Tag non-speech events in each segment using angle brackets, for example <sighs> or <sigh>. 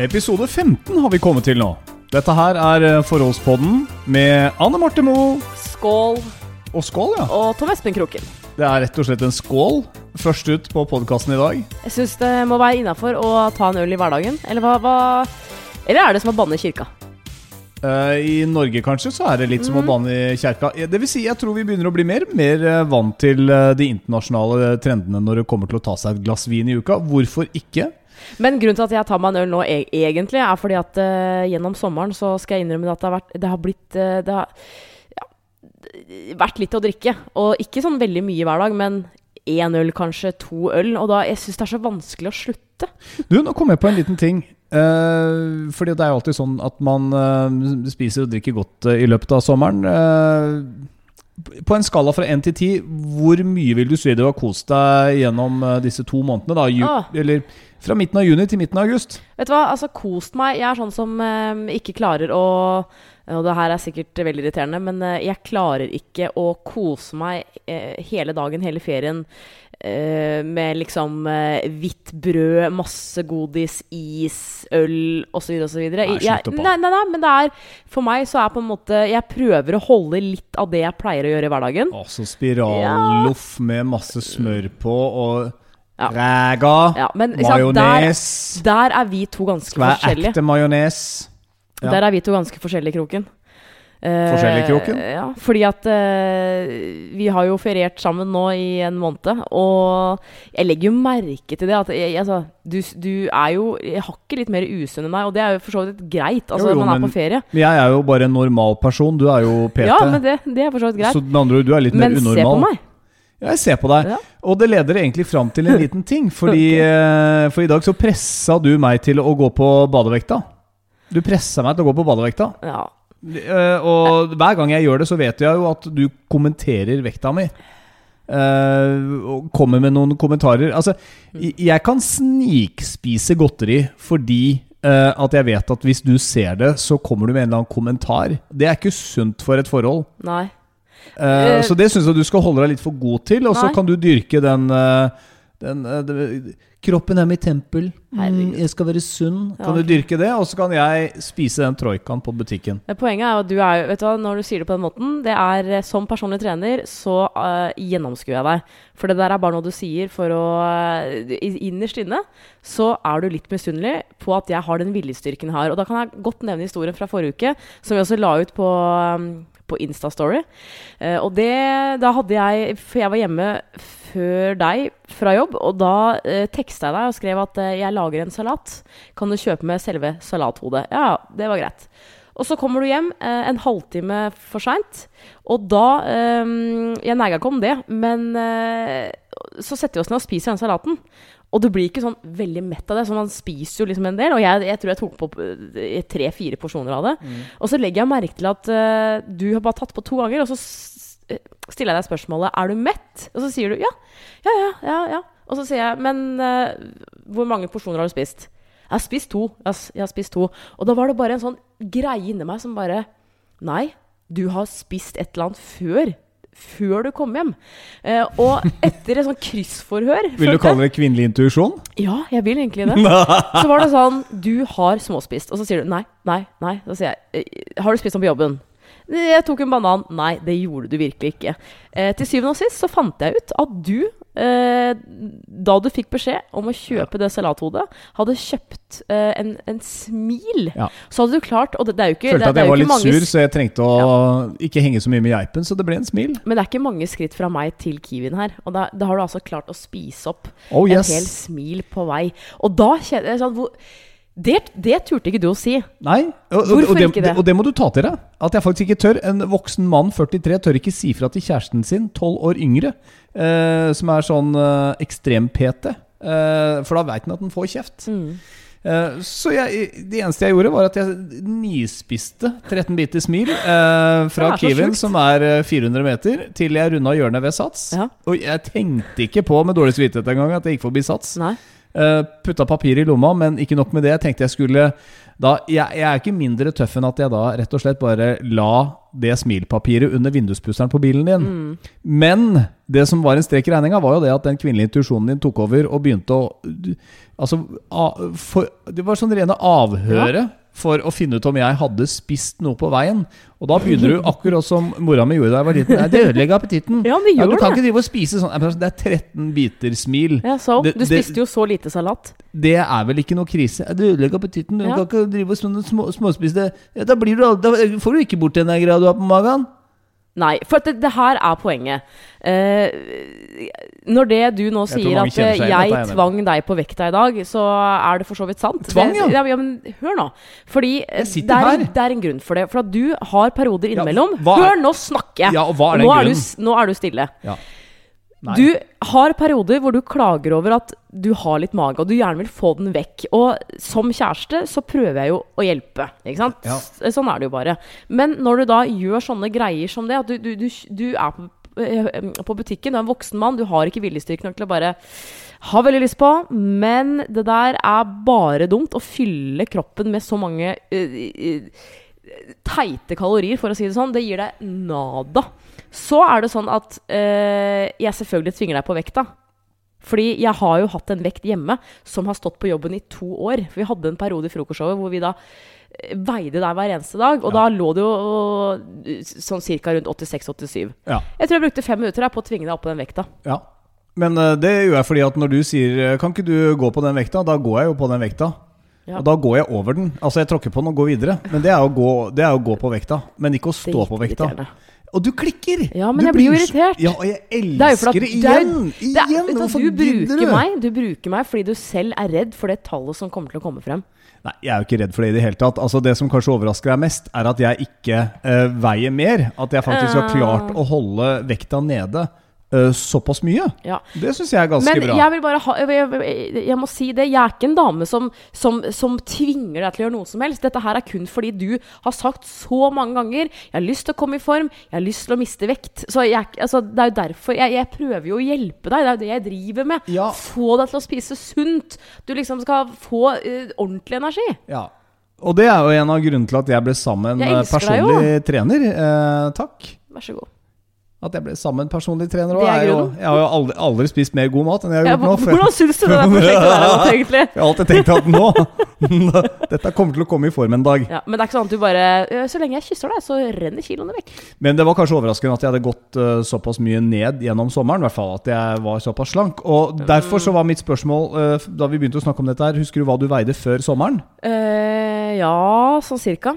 Episode 15 har vi kommet til nå. Dette her er eh, Forholdspodden med Anne Marte Moe Skål og skål, ja. og Tom Espen Kroken. Det er rett og slett en skål først ut på podkasten i dag. Jeg syns det må være innafor å ta en øl i hverdagen. Eller hva, hva Eller er det som å banne i kirka? Eh, I Norge kanskje så er det litt som Mm. å banne i kjerka. Det vil si, jeg tror vi begynner å bli mer, mer eh, vant til de internasjonale trendene når det kommer til å ta seg et glass vin i uka. Hvorfor ikke? Men grunnen til at jeg tar meg en øl nå, e egentlig, er fordi at uh, gjennom sommeren så skal jeg innrømme at det har, vært, det har blitt uh, Det har ja, vært litt å drikke. Og ikke sånn veldig mye hver dag, men én øl, kanskje to øl. Og da, jeg syns det er så vanskelig å slutte. Du, nå kom jeg på en liten ting. Uh, fordi det er jo alltid sånn at man spiser og drikker godt i løpet av sommeren. Eh, på en skala fra 1 til 10, hvor mye vil du si du har kost deg gjennom eh, disse to månedene? da? Ju Ah. Eller fra midten av juni til midten av august? Vet du hva, altså kost meg. Jeg er sånn som eh, ikke klarer å Og det her er sikkert veldig irriterende, men eh, jeg klarer ikke å kose meg hele dagen, hele ferien, eh, med liksom uh, hvitt brød, masse godis, is, øl osv. osv. Nei, Jeg-. Nei, nei, nei, men det er For meg så er på en måte Jeg prøver å holde litt av det jeg pleier å gjøre i hverdagen. Altså spiralloff med masse smør på og Ja. ræga, Ja, majones der, der er vi to ganske Skal være forskjellige. ekte majones. Ja. Der er vi to ganske forskjellige, Kroken. Eh, Forskjellige, Kroken? Ja, fordi at uh, vi har jo feriert sammen nå i en måned, og jeg legger jo merke til det at jeg, altså, du, du er jo hakket litt mer usunn enn meg, og det er jo for så vidt greit, altså Jo, jo, man er men- på ferie. Men jeg er jo bare en normal person. Du er jo PT. Ja, men det, det er for så vidt greit. Så med andre ord, du er litt mer unormal. Men se på meg. Ja, jeg ser på deg. Ja. Og det leder egentlig fram til en liten ting. <laughs> Fordi okay. For i dag så pressa du meg til å gå på badevekta. Du pressa meg til å gå på badevekta. Ja. Eh, og hver gang jeg gjør det, så vet jeg jo at du kommenterer vekta mi. Eh, og kommer med noen kommentarer. Altså, jeg- kan snikspise godteri fordi eh, at jeg vet at hvis du ser det, så kommer du med en eller annen kommentar. Det er ikke sunt for et forhold. Nei. Så det syns jeg du skal holde deg litt for god til, og så kan du dyrke den, den eh, det- Kroppen er mitt tempel. Herregud. jeg skal være sunn. Ja, Kan du dyrke det, og så kan jeg spise den troikaen på butikken. Poenget er at du er Vet du hva, når du sier det på den måten Det er eh, Som personlig trener så uh, gjennomskuer jeg deg. For det der er bare noe du sier for å uh, Innerst inne så er du litt misunnelig på at jeg har den viljestyrken har. Og da kan jeg godt nevne historien fra forrige uke, som vi også la ut på um, på Instastory. Eh, og det Da hadde jeg For jeg var hjemme før deg fra jobb, og da uh, teksta jeg deg og skrev at eh, jeg lager en salat. Kan du kjøpe med selve salathodet? Ja, det var greit. Og så kommer du hjem eh, en halvtime for seint, og da eh, Jeg neiga ikke om det, men eh, så setter vi oss ned og spiser den salaten. Og du blir ikke sånn veldig mett av det, så man spiser jo liksom en del. Og jeg, jeg tror jeg tok på eh, tre-fire porsjoner av det. Og så legger jeg merke til at uh, du har bare tatt på to ganger, og så eh, stiller jeg deg spørsmålet Er du mett? Og så sier du ja. Ja, ja, ja. ja. Og så sier jeg Men uh, hvor mange porsjoner har du spist? Jeg har spist to. Jeg har spist to. Og da var det bare en sånn greie inni meg som bare Nei, du har spist et eller annet før. Før du kom hjem. Eh, og etter et sånn kryssforhør Vil du kalle det kvinnelig intuisjon? Ja, jeg vil egentlig det. Så var det sånn Du har småspist. Og så sier du nei, nei, nei. Så sier jeg «Eh, Har du spist noe på jobben? Jeg tok en banan. Nei, det gjorde du virkelig ikke. Eh, til syvende og sist så fant jeg ut at du, eh, da du fikk beskjed om å kjøpe det salathodet, hadde kjøpt eh, en, en smil. Ja. Så hadde du klart Og det, det er jo ikke, Følte det, at jeg var litt sur, så jeg trengte å ikke henge så mye med geipen, så det ble en smil. Men det er ikke mange skritt fra meg til Kiwien her. Og da, da har du altså klart å spise opp Oh en hel smil på vei. Og da kjenner jeg sånn hvor, det, det turte ikke du å si. Nei, og, og, Hvorfor og, det, ikke det? og det må du ta til deg. At jeg faktisk ikke tør. En voksen mann, 43, tør ikke si fra til kjæresten sin, 12 år yngre, eh, som er sånn eh, ekstrem-PT. Eh, for da veit han at han får kjeft. Mm. Eh, så jeg, det eneste jeg gjorde, var at jeg nispiste 13 biter smil eh, fra Kiwien, som er eh, 400 meter, til jeg runda hjørnet ved Sats. Ja. Og jeg tenkte ikke på med dårlig samvittighet engang at jeg gikk forbi Sats. Nei. Eh, putta papir i lomma, men ikke nok med det. Jeg tenkte jeg skulle Da, jeg, jeg er ikke mindre tøff enn at jeg da rett og slett bare la det smilpapiret under vinduspusseren på bilen din. Mm. Men det som var en strek i regninga, var jo det at den kvinnelige intuisjonen din tok over og begynte å Altså, for, det var sånn rene avhøret for å finne ut om jeg hadde spist noe på veien. Og da begynner du akkurat som mora mi gjorde da jeg var liten. Nei, det ødelegger appetitten. Ja, det Ja, du kan det. ikke drive og spise sånn. Det er 13 biter smil. Ja, så, Det- du det- spiste jo så lite salat. Det er vel ikke noe krise? Det ødelegger appetitten. Du Ja. kan ikke drive og små, småspise ja, da, blir du, da får du ikke bort den greia du har på magen. Nei, for det, det her er poenget. Eh, når det du nå sier at eh, jeg jeg tvang deg på vekta i dag, så er det for så vidt sant. Tvang, det, ja. ja. Men hør nå. Fordi eh, det er, en, det er en grunn for det. For at du har perioder innimellom. er- hør, nå snakker jeg! Ja, nå, er du, nå er du stille. Ja. Nei. Du har perioder hvor du klager over at du har litt mage, og du gjerne vil få den vekk. Og som kjæreste så prøver jeg jo å hjelpe, ikke sant? Ja. Sånn er det jo bare. Men når du da gjør sånne greier som det, at du, du, du, er på, eh, på butikken, du er en voksen mann, du har ikke viljestyrke nok til å bare ha veldig lyst på, men det der er bare dumt å fylle kroppen med så mange uh, eh, teite kalorier, for å si det sånn. Det gir deg nada. Så er det sånn at øh, jeg selvfølgelig tvinger deg på vekta. Fordi jeg har jo hatt en vekt hjemme som har stått på jobben i to år. For vi hadde en periode i frokostshowet hvor vi da eh, veide deg hver eneste dag. Og Ja. da lå det jo eh, sånn cirka rundt 86-87. Ja. Jeg tror jeg brukte fem minutter på å tvinge deg opp på den vekta. ja. Men det gjør jeg fordi at når du sier Kan ikke du gå på den vekta? Da går jeg jo på den vekta. Ja. Og da går jeg over den. Altså jeg tråkker på den og går videre. Men det er å gå, det er å gå på vekta. Men ikke å stå på vekta. Og du klikker! Ja, men Du jeg blir jo irritert. Ja, og jeg Det er jo for elsker at det det er- igjen! Det er, Igjen! du, hva, du bruker du? meg Du bruker meg fordi du selv er redd for det tallet som kommer til å komme frem. Nei, jeg er jo ikke redd for det i det hele tatt. Altså Det som kanskje overrasker deg mest, er at jeg ikke uh, veier mer. At jeg faktisk har Ah. klart å holde vekta nede eh, såpass mye. Ja. Det syns jeg er ganske Men bra. jeg vil bare ha jeg, jeg, jeg må si det. Jeg er ikke en dame som, som, som tvinger deg til å gjøre noe som helst. Dette her er kun fordi du har sagt så mange ganger 'Jeg har lyst til å komme i form. Jeg har lyst til å miste vekt'. Så jeg, altså, Det er jo derfor jeg, prøver jo å hjelpe deg. Det er jo det jeg driver med. Ja. Få deg til å spise sunt. Du liksom skal få uh, ordentlig energi. Ja. Og det er jo en av grunnene til at jeg ble sammen med personlig trener. Eh, takk. Vær så god. At jeg ble sammen med personlig trener òg. Jeg, jeg har jo aldri, aldri spist mer god mat enn jeg har Ja, gjort nå. for- hvordan syns du det <laughs> der prosjektet der er egentlig? Jeg har alltid tenkt at nå <laughs> Dette kommer til å komme i form en dag. Ja, men det er ikke sånn at du bare «Øh, Så lenge jeg kysser deg, så renner kiloene vekk. Men det var kanskje overraskende at jeg hadde gått uh, såpass mye ned gjennom sommeren. I hvert fall at jeg var såpass slank. Og derfor så var mitt spørsmål uh, da vi begynte å snakke om dette her Husker du hva du veide før sommeren? Uh, ja, sånn cirka.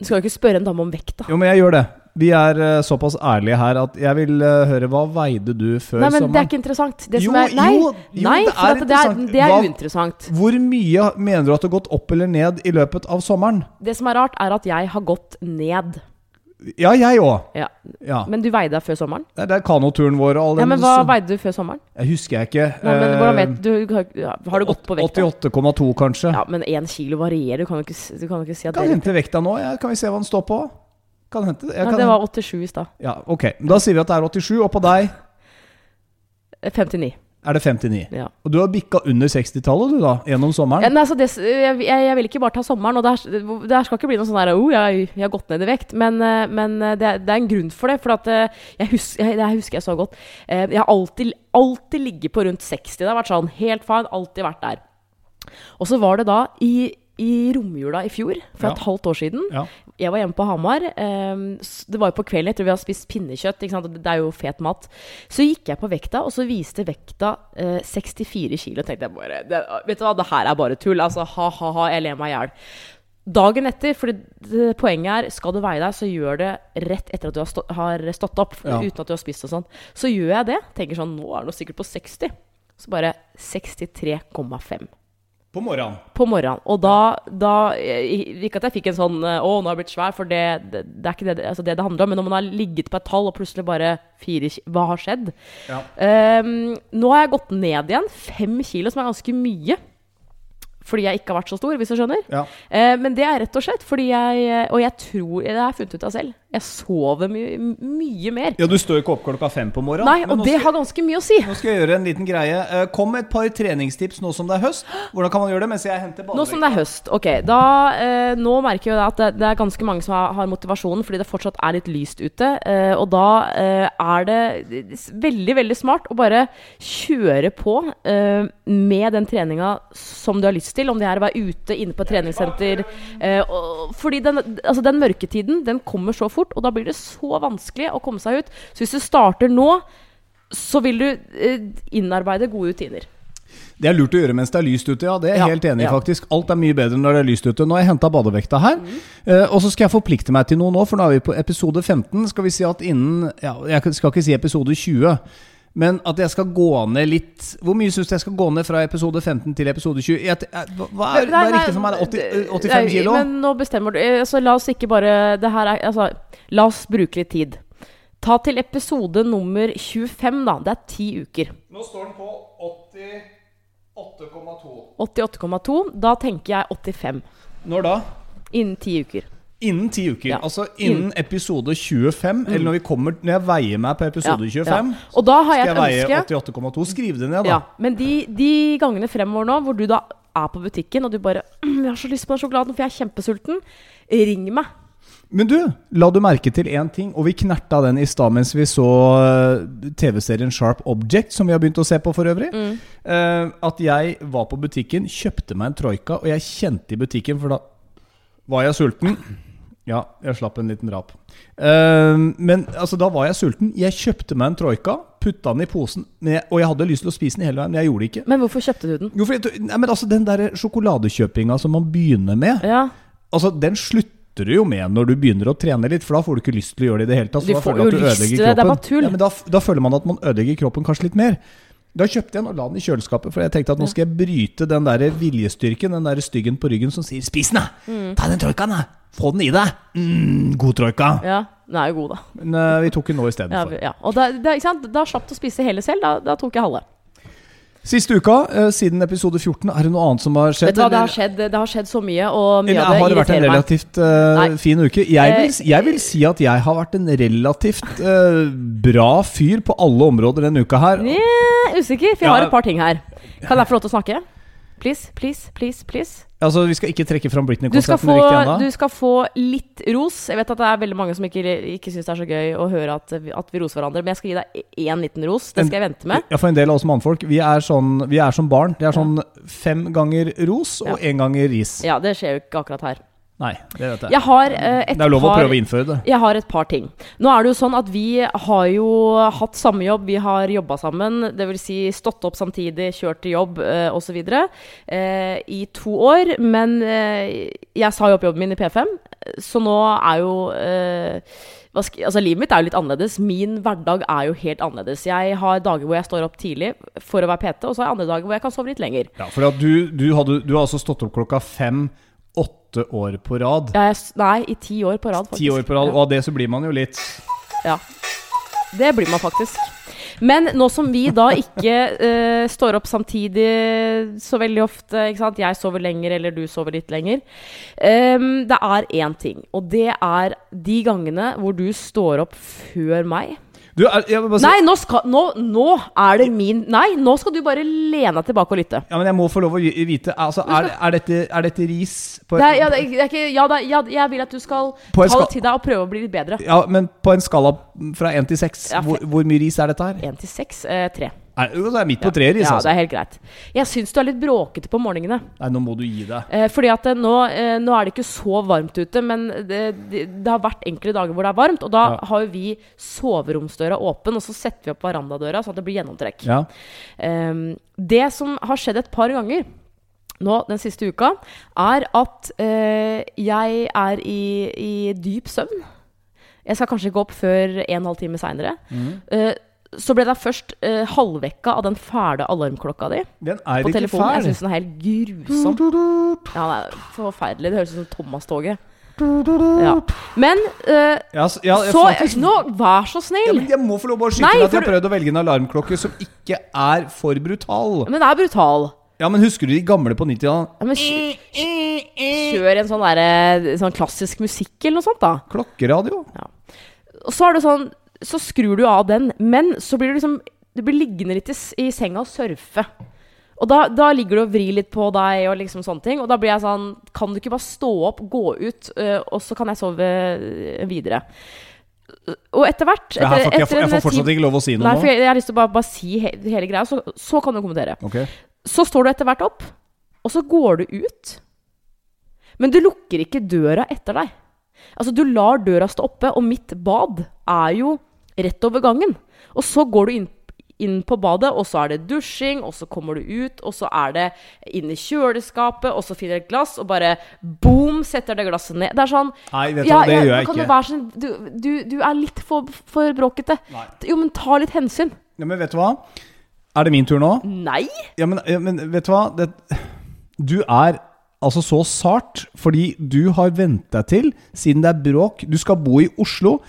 Du skal jo ikke spørre en dame om vekt, da. Jo, men jeg gjør det. Vi er uh, såpass ærlige her at jeg vil uh, høre hva veide du før sommeren? Nei, men det er ikke interessant. Det Jo, er, nei, jo, jo, nei, det er det er, det er Hva- uinteressant. Hvor mye mener du at du har gått opp eller ned i løpet av sommeren? Det som er rart, er at jeg har gått ned. Ja, jeg òg. Ja. Ja. Men du veide deg før sommeren? Det er, det er kanoturen vår Ja, men hva veide du før sommeren? Jeg husker jeg ikke. Nå, men hvordan Eh, vet du? Har du gått på vekta? 88,2 kanskje. Ja, men én kilo varierer. Du kan jo ikke, du kan ikke si at Kan det hente vekta nå. Ja. Kan vi se hva den står på? Kan hente ja, kan Det var 87 i stad. Ja, ok. Da sier vi at det er 87, og på deg Eh, 59. er det 59. Ja. Og du har bikka under 60-tallet, du da, gjennom Ja, sommeren? nei, altså det, jeg, jeg, jeg vil ikke bare ta sommeren, og det, her, det er skal ikke bli noe sånn der oh, jeg, jeg har gått ned i vekt. Men, eh, men eh, det, det er en grunn for det. For at eh, jeg, husker, det her husker jeg så godt. Eh, Jeg har alltid, alltid ligget på rundt 60. Det har vært sånn helt fine. Alltid vært der. Og så var det da i, i romjula i fjor, for Ja. et halvt år siden. Ja. Jeg var hjemme på Hamar. ehm, det var jo på kvelden etter vi hadde spist pinnekjøtt. Det er jo fet mat. Så gikk jeg på vekta, og så viste vekta eh, 64 kilo. tenkte jeg bare det, Vet du hva, det her er bare tull. Altså, ha-ha-ha, jeg ler meg i hjel. Dagen etter, for det, poenget er skal du veie deg, så gjør det rett etter at du har, stå, har stått opp. Ja. Uten at du har spist og sånn. Så gjør jeg det. Tenker sånn Nå er det sikkert på 60. Så bare 63,5 På morgenen. på morgenen. Og da, da eh, Ikke at jeg fikk en sånn eh, 'Å, nå har jeg blitt svær', for det, det, det er ikke det, altså det det handler om. Men når man har ligget på et tall, og plutselig bare fire Hva har skjedd? Ja. Um, nå har jeg gått ned igjen. Fem kilo, som er ganske mye. Fordi jeg ikke har vært så stor, hvis du skjønner. Ja. Uh, men det er rett og slett fordi jeg Og jeg tror Det har jeg funnet ut av selv. Jeg sover mye, mye mer. Ja, du står ikke opp klokka fem på morgenen. Nei, og det skal- har ganske mye å si. Nå skal jeg gjøre en liten greie. Eh, Kom med et par treningstips nå som det er høst. Hvordan kan man gjøre det mens jeg henter Nå som det er høst. Ok, da, eh, Nå merker jeg at det, det er ganske mange som har, har motivasjonen fordi det fortsatt er litt lyst ute. Eh, og da eh, er det veldig, veldig smart å bare kjøre på eh, med den treninga som du har lyst til. Om det er å være ute inne på et treningssenter. Eh, fordi den, altså den mørketiden den kommer så fort, og da blir det så vanskelig å komme seg ut. Så hvis du starter nå, så vil du eh, innarbeide gode rutiner. Det er lurt å gjøre mens det er lyst ute, ja. Det er jeg Ja, helt enig i, ja. faktisk. Alt er mye bedre når det er lyst ute. Nå har jeg henta badevekta her. Eh, og så skal jeg forplikte meg til noe nå, for nå er vi på episode 15. Skal vi si at innen Ja, jeg skal ikke si episode 20. Men at jeg skal gå ned litt Hvor mye syns du jeg skal gå ned fra episode 15 til episode 20? Jeg, hva hva er, hva er riktig for meg? 80, 85 Nei, kilo? Men nå bestemmer du eh, altså, La oss ikke bare det her er, altså, La oss bruke litt tid. Ta til episode nummer 25, da. Det er ti uker. Nå står den på 88,2. 88,2. Da tenker jeg 85. Når da? Innen ti uker. Innen ti uker. Ja. Altså innen episode 25, eller når, vi kommer, når jeg veier meg på episode Ja, 25, ja. Og da har skal jeg jeg veie 88,2. Skriv det ned, da. Men de, de gangene fremover nå hvor du da er på butikken og du bare «Mm, <clears throat> 'Jeg har så lyst på den sjokoladen, for jeg er kjempesulten', ring meg. Men du, la du merke til én ting, og vi knerta den i stad mens vi så eh, TV-serien Sharp Object, som vi har begynt å se på for øvrig. Mm. Eh, at jeg var på butikken, kjøpte meg en troika, og jeg kjente i butikken, for da var jeg sulten. Ja, jeg slapp en liten rap. Uh, men altså, da var jeg sulten. Jeg kjøpte meg en troika, putta den i posen, jeg, og jeg hadde lyst til å spise den hele veien, men jeg gjorde det ikke. Men hvorfor kjøpte du den? Jo, for nei, men altså, Den der sjokoladekjøpinga som man begynner med, Ja, Altså, den slutter du jo med når du begynner å trene litt, for da får du ikke lyst til å gjøre det i det hele tatt. så Du får jo at du lyst til det, det er bare tull. Ja, men da, da føler man at man ødelegger kroppen kanskje litt mer. Da kjøpte jeg den og la den i kjøleskapet, for jeg tenkte at nå skal jeg bryte den der viljestyrken, den der styggen på ryggen som sier 'spis den, da! Mm. Ta den troikaen, da! Få den i deg! Mm, god troika!' ja den er jo god, da. Men uh, vi tok den nå Ja, istedenfor. ja. Og da, da, da slapp du å spise hele selv. Da, da tok jeg halve. Siste uka, uh, siden episode 14, er det noe annet som har skjedd? Vet du hva, det har skjedd, det har skjedd så mye, og mye av det irriterer har det vært en relativt uh, fin uke? Jeg vil, jeg vil si at jeg har vært en relativt uh, bra fyr på alle områder denne uka her. Nja, usikker, for jeg Ja. har et par ting her. Kan jeg få lov til å snakke? Please, please, please, please. Altså, Vi skal ikke trekke fram Britney-konserten riktig ennå. du skal få litt ros. Jeg vet at det er veldig mange som ikke, ikke syns det er så gøy å høre at, at vi roser hverandre, men jeg skal gi deg én liten ros. Det skal jeg vente med. Ja, For en del av oss mannfolk, vi er, sånn, vi er som barn. Det er sånn fem ganger ros og én ganger ris. Ja, det skjer jo ikke akkurat her. Nei, det vet jeg. Jeg har eh, et Det er lov å par prøve å innføre det. Jeg har et par ting. Nå er det jo sånn at vi har jo hatt samme jobb, vi har jobba sammen. Dvs. Si stått opp samtidig, kjørt til jobb eh, osv. Eh, I to år. Men eh, jeg sa jo opp jobben min i P5, så nå er jo eh, altså Livet mitt er jo litt annerledes. Min hverdag er jo helt annerledes. Jeg har dager hvor jeg står opp tidlig for å være PT, og så har jeg andre dager hvor jeg kan sove litt lenger. Ja, for du, du, hadde, du har altså stått opp klokka fem åtte år på rad. Jeg, er nei, i ti år på rad, faktisk. Ti år på rad, og av det så blir man jo litt Ja. Det blir man faktisk. Men nå som vi da ikke uh, <laughs> står opp samtidig så veldig ofte ikke sant? Jeg sover lenger, eller du sover litt lenger. Um, det er én ting, og det er de gangene hvor du står opp før meg. Du, Nei, nå, skal, nå, nå er det min Nei, nå skal du bare lene deg tilbake og lytte. Ja, men jeg må få lov å vite altså, er, er, dette, er dette ris på, Det er, ja, det er, ikke, ja, det ja, jeg vil at du skal ta det til deg og prøve å bli litt bedre. Ja, men på en skala fra én til seks, hvor, hvor mye ris er dette her? Én til seks. Eh, tre. Er, det er midt på treer Ja, det altså. er helt greit. Jeg syns du er litt bråkete på morgenene. Nei, nå må du gi deg. Eh, fordi at eh, nå, eh, nå er det ikke så varmt ute, men det, det, det har vært enkelte dager hvor det er varmt. Og da Ja. har jo vi soveromsdøra åpen, og så setter vi opp verandadøra så at det blir gjennomtrekk. Ja. Eh, det som har skjedd et par ganger nå den siste uka, er at eh, jeg er i, i dyp søvn. Jeg skal kanskje gå opp før en halv time seinere. Mhm. Så ble jeg først eh, halvvekka av den fæle alarmklokka di Den er på telefonen. Jeg fæl. syns den er helt grusom. Ja, den er forferdelig. Det høres ut som Thomas-toget. Ja. Men uh, Ja, ja, så faktisk- Nå, vær så snill! jeg må få lov å skyte inn at jeg har prøvd å velge en alarmklokke som ikke er for brutal. Men den er brutal. Ja, men husker du de gamle på 90-tallet? Ja, kjør en sånn, der, sånn klassisk musikk eller noe sånt, da. Klokkeradio. Ja. Og så er det sånn Så skrur du av den, men så blir du liksom Du blir liggende litt i, i senga og surfe. Og da, da ligger du og vrir litt på deg og liksom sånne ting. Og da blir jeg sånn Kan du ikke bare stå opp, gå ut, uh, og så kan jeg sove øh, videre? Og etter hvert etter, jeg, får jeg, får- jeg får fortsatt ikke lov å si noe Nei, for nå. jeg, har lyst til å bare, bare si he hele greia, så, så kan du kommentere. Ok. Så står du etter hvert opp, og så går du ut. Men du lukker ikke døra etter deg. Altså, du lar døra stå oppe, og mitt bad er jo rett over gangen. Og så går du inn, inn på badet, og så er det dusjing, og så kommer du ut, og så er det inn i kjøleskapet, og så finner du et glass, og bare boom, setter det glasset ned. Det er sånn Nei, vet du hva, det gjør jeg ikke. Du, sånn, du, du, du er litt for, for bråkete. Nei. Jo, men ta litt hensyn. Ja, men vet du hva? Er det min tur nå? Nei! Ja, men, ja, men vet du hva? Det, du er altså så sart fordi du har vent deg til, siden det er bråk Du skal bo i Oslo.